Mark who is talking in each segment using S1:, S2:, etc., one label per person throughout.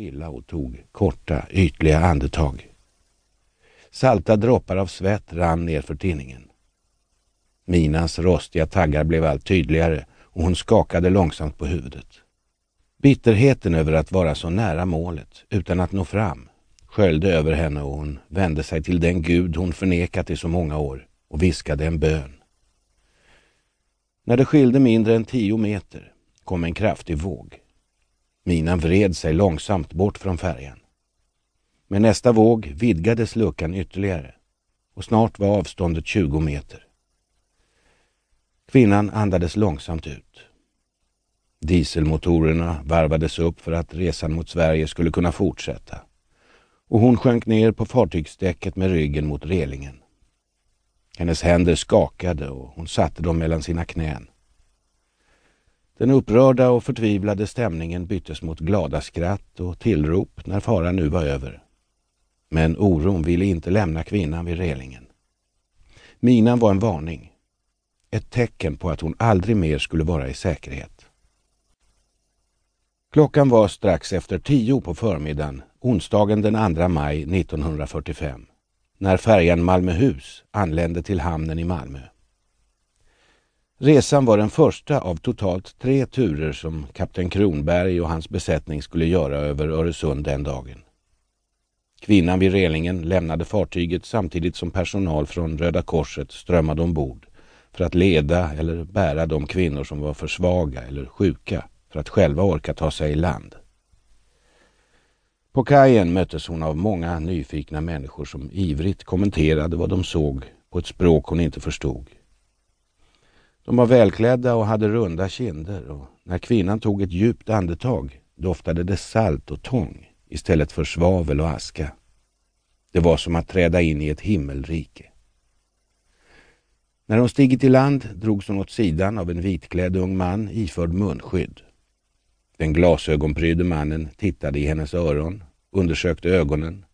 S1: stilla och tog korta, ytliga andetag. Salta droppar av svett rann ner för tinningen. Minas rostiga taggar blev allt tydligare och hon skakade långsamt på huvudet. Bitterheten över att vara så nära målet utan att nå fram sköljde över henne och hon vände sig till den Gud hon förnekat i så många år och viskade en bön. När det skilde mindre än tio meter kom en kraftig våg. Minan vred sig långsamt bort från färjan. Med nästa våg vidgades luckan ytterligare och snart var avståndet 20 meter. Kvinnan andades långsamt ut. Dieselmotorerna varvades upp för att resan mot Sverige skulle kunna fortsätta och hon sjönk ner på fartygsdäcket med ryggen mot relingen. Hennes händer skakade och hon satte dem mellan sina knän. Den upprörda och förtvivlade stämningen byttes mot glada skratt och tillrop när faran nu var över. Men oron ville inte lämna kvinnan vid relingen. Minan var en varning. Ett tecken på att hon aldrig mer skulle vara i säkerhet. Klockan var strax efter tio på förmiddagen, onsdagen den 2 maj 1945, när färjan Malmöhus anlände till hamnen i Malmö. Resan var den första av totalt tre turer som kapten Kronberg och hans besättning skulle göra över Öresund den dagen. Kvinnan vid relingen lämnade fartyget samtidigt som personal från Röda Korset strömmade ombord för att leda eller bära de kvinnor som var för svaga eller sjuka för att själva orka ta sig i land. På kajen möttes hon av många nyfikna människor som ivrigt kommenterade vad de såg på ett språk hon inte förstod. De var välklädda och hade runda kinder och när kvinnan tog ett djupt andetag doftade det salt och tång istället för svavel och aska. Det var som att träda in i ett himmelrike. När hon stigit i land drogs hon åt sidan av en vitklädd ung man iförd munskydd. Den glasögonprydde mannen tittade i hennes öron, undersökte ögonen,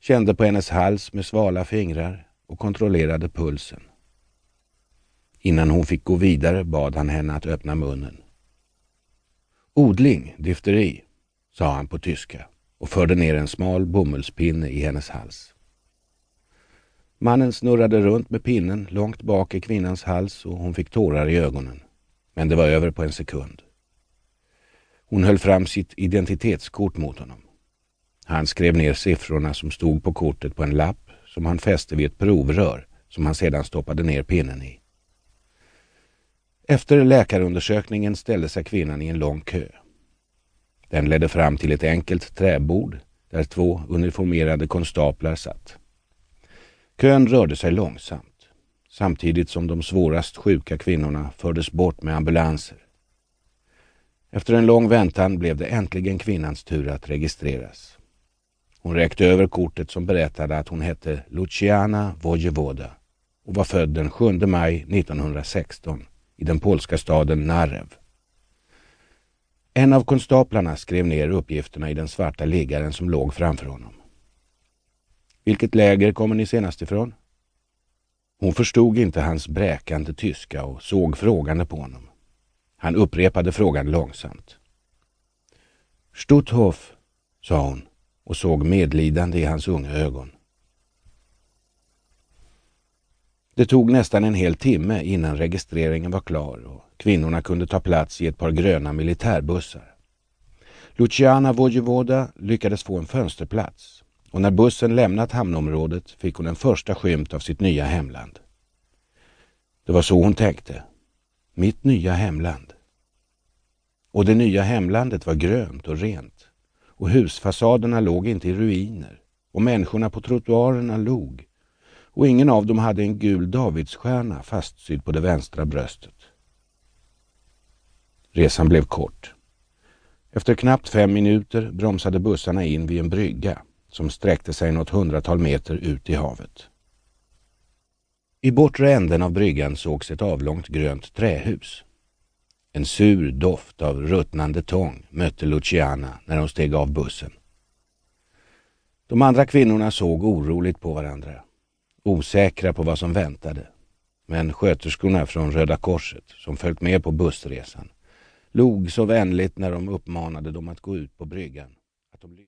S1: kände på hennes hals med svala fingrar och kontrollerade pulsen. Innan hon fick gå vidare bad han henne att öppna munnen. Odling, difteri, sa han på tyska och förde ner en smal bomullspinne i hennes hals. Mannen snurrade runt med pinnen långt bak i kvinnans hals och hon fick tårar i ögonen. Men det var över på en sekund. Hon höll fram sitt identitetskort mot honom. Han skrev ner siffrorna som stod på kortet på en lapp som han fäste vid ett provrör som han sedan stoppade ner pinnen i. Efter läkarundersökningen ställde sig kvinnan i en lång kö. Den ledde fram till ett enkelt träbord där två uniformerade konstaplar satt. Kön rörde sig långsamt, samtidigt som de svårast sjuka kvinnorna fördes bort med ambulanser. Efter en lång väntan blev det äntligen kvinnans tur att registreras. Hon räckte över kortet som berättade att hon hette Luciana Vojevoda och var född den 7 maj 1916 i den polska staden Narew. En av konstaplarna skrev ner uppgifterna i den svarta liggaren som låg framför honom. Vilket läger kommer ni senast ifrån? Hon förstod inte hans bräkande tyska och såg frågande på honom. Han upprepade frågan långsamt. Stutthof, sa hon och såg medlidande i hans unga ögon. Det tog nästan en hel timme innan registreringen var klar och kvinnorna kunde ta plats i ett par gröna militärbussar. Luciana Vojevoda lyckades få en fönsterplats och när bussen lämnat hamnområdet fick hon en första skymt av sitt nya hemland. Det var så hon tänkte. Mitt nya hemland. Och det nya hemlandet var grönt och rent och husfasaderna låg inte i ruiner och människorna på trottoarerna log och ingen av dem hade en gul davidsstjärna fastsydd på det vänstra bröstet. Resan blev kort. Efter knappt fem minuter bromsade bussarna in vid en brygga som sträckte sig något hundratal meter ut i havet. I bortre änden av bryggan sågs ett avlångt grönt trähus. En sur doft av ruttnande tång mötte Luciana när hon steg av bussen. De andra kvinnorna såg oroligt på varandra, osäkra på vad som väntade. Men sköterskorna från Röda Korset, som följt med på bussresan, log så vänligt när de uppmanade dem att gå ut på bryggan. Att de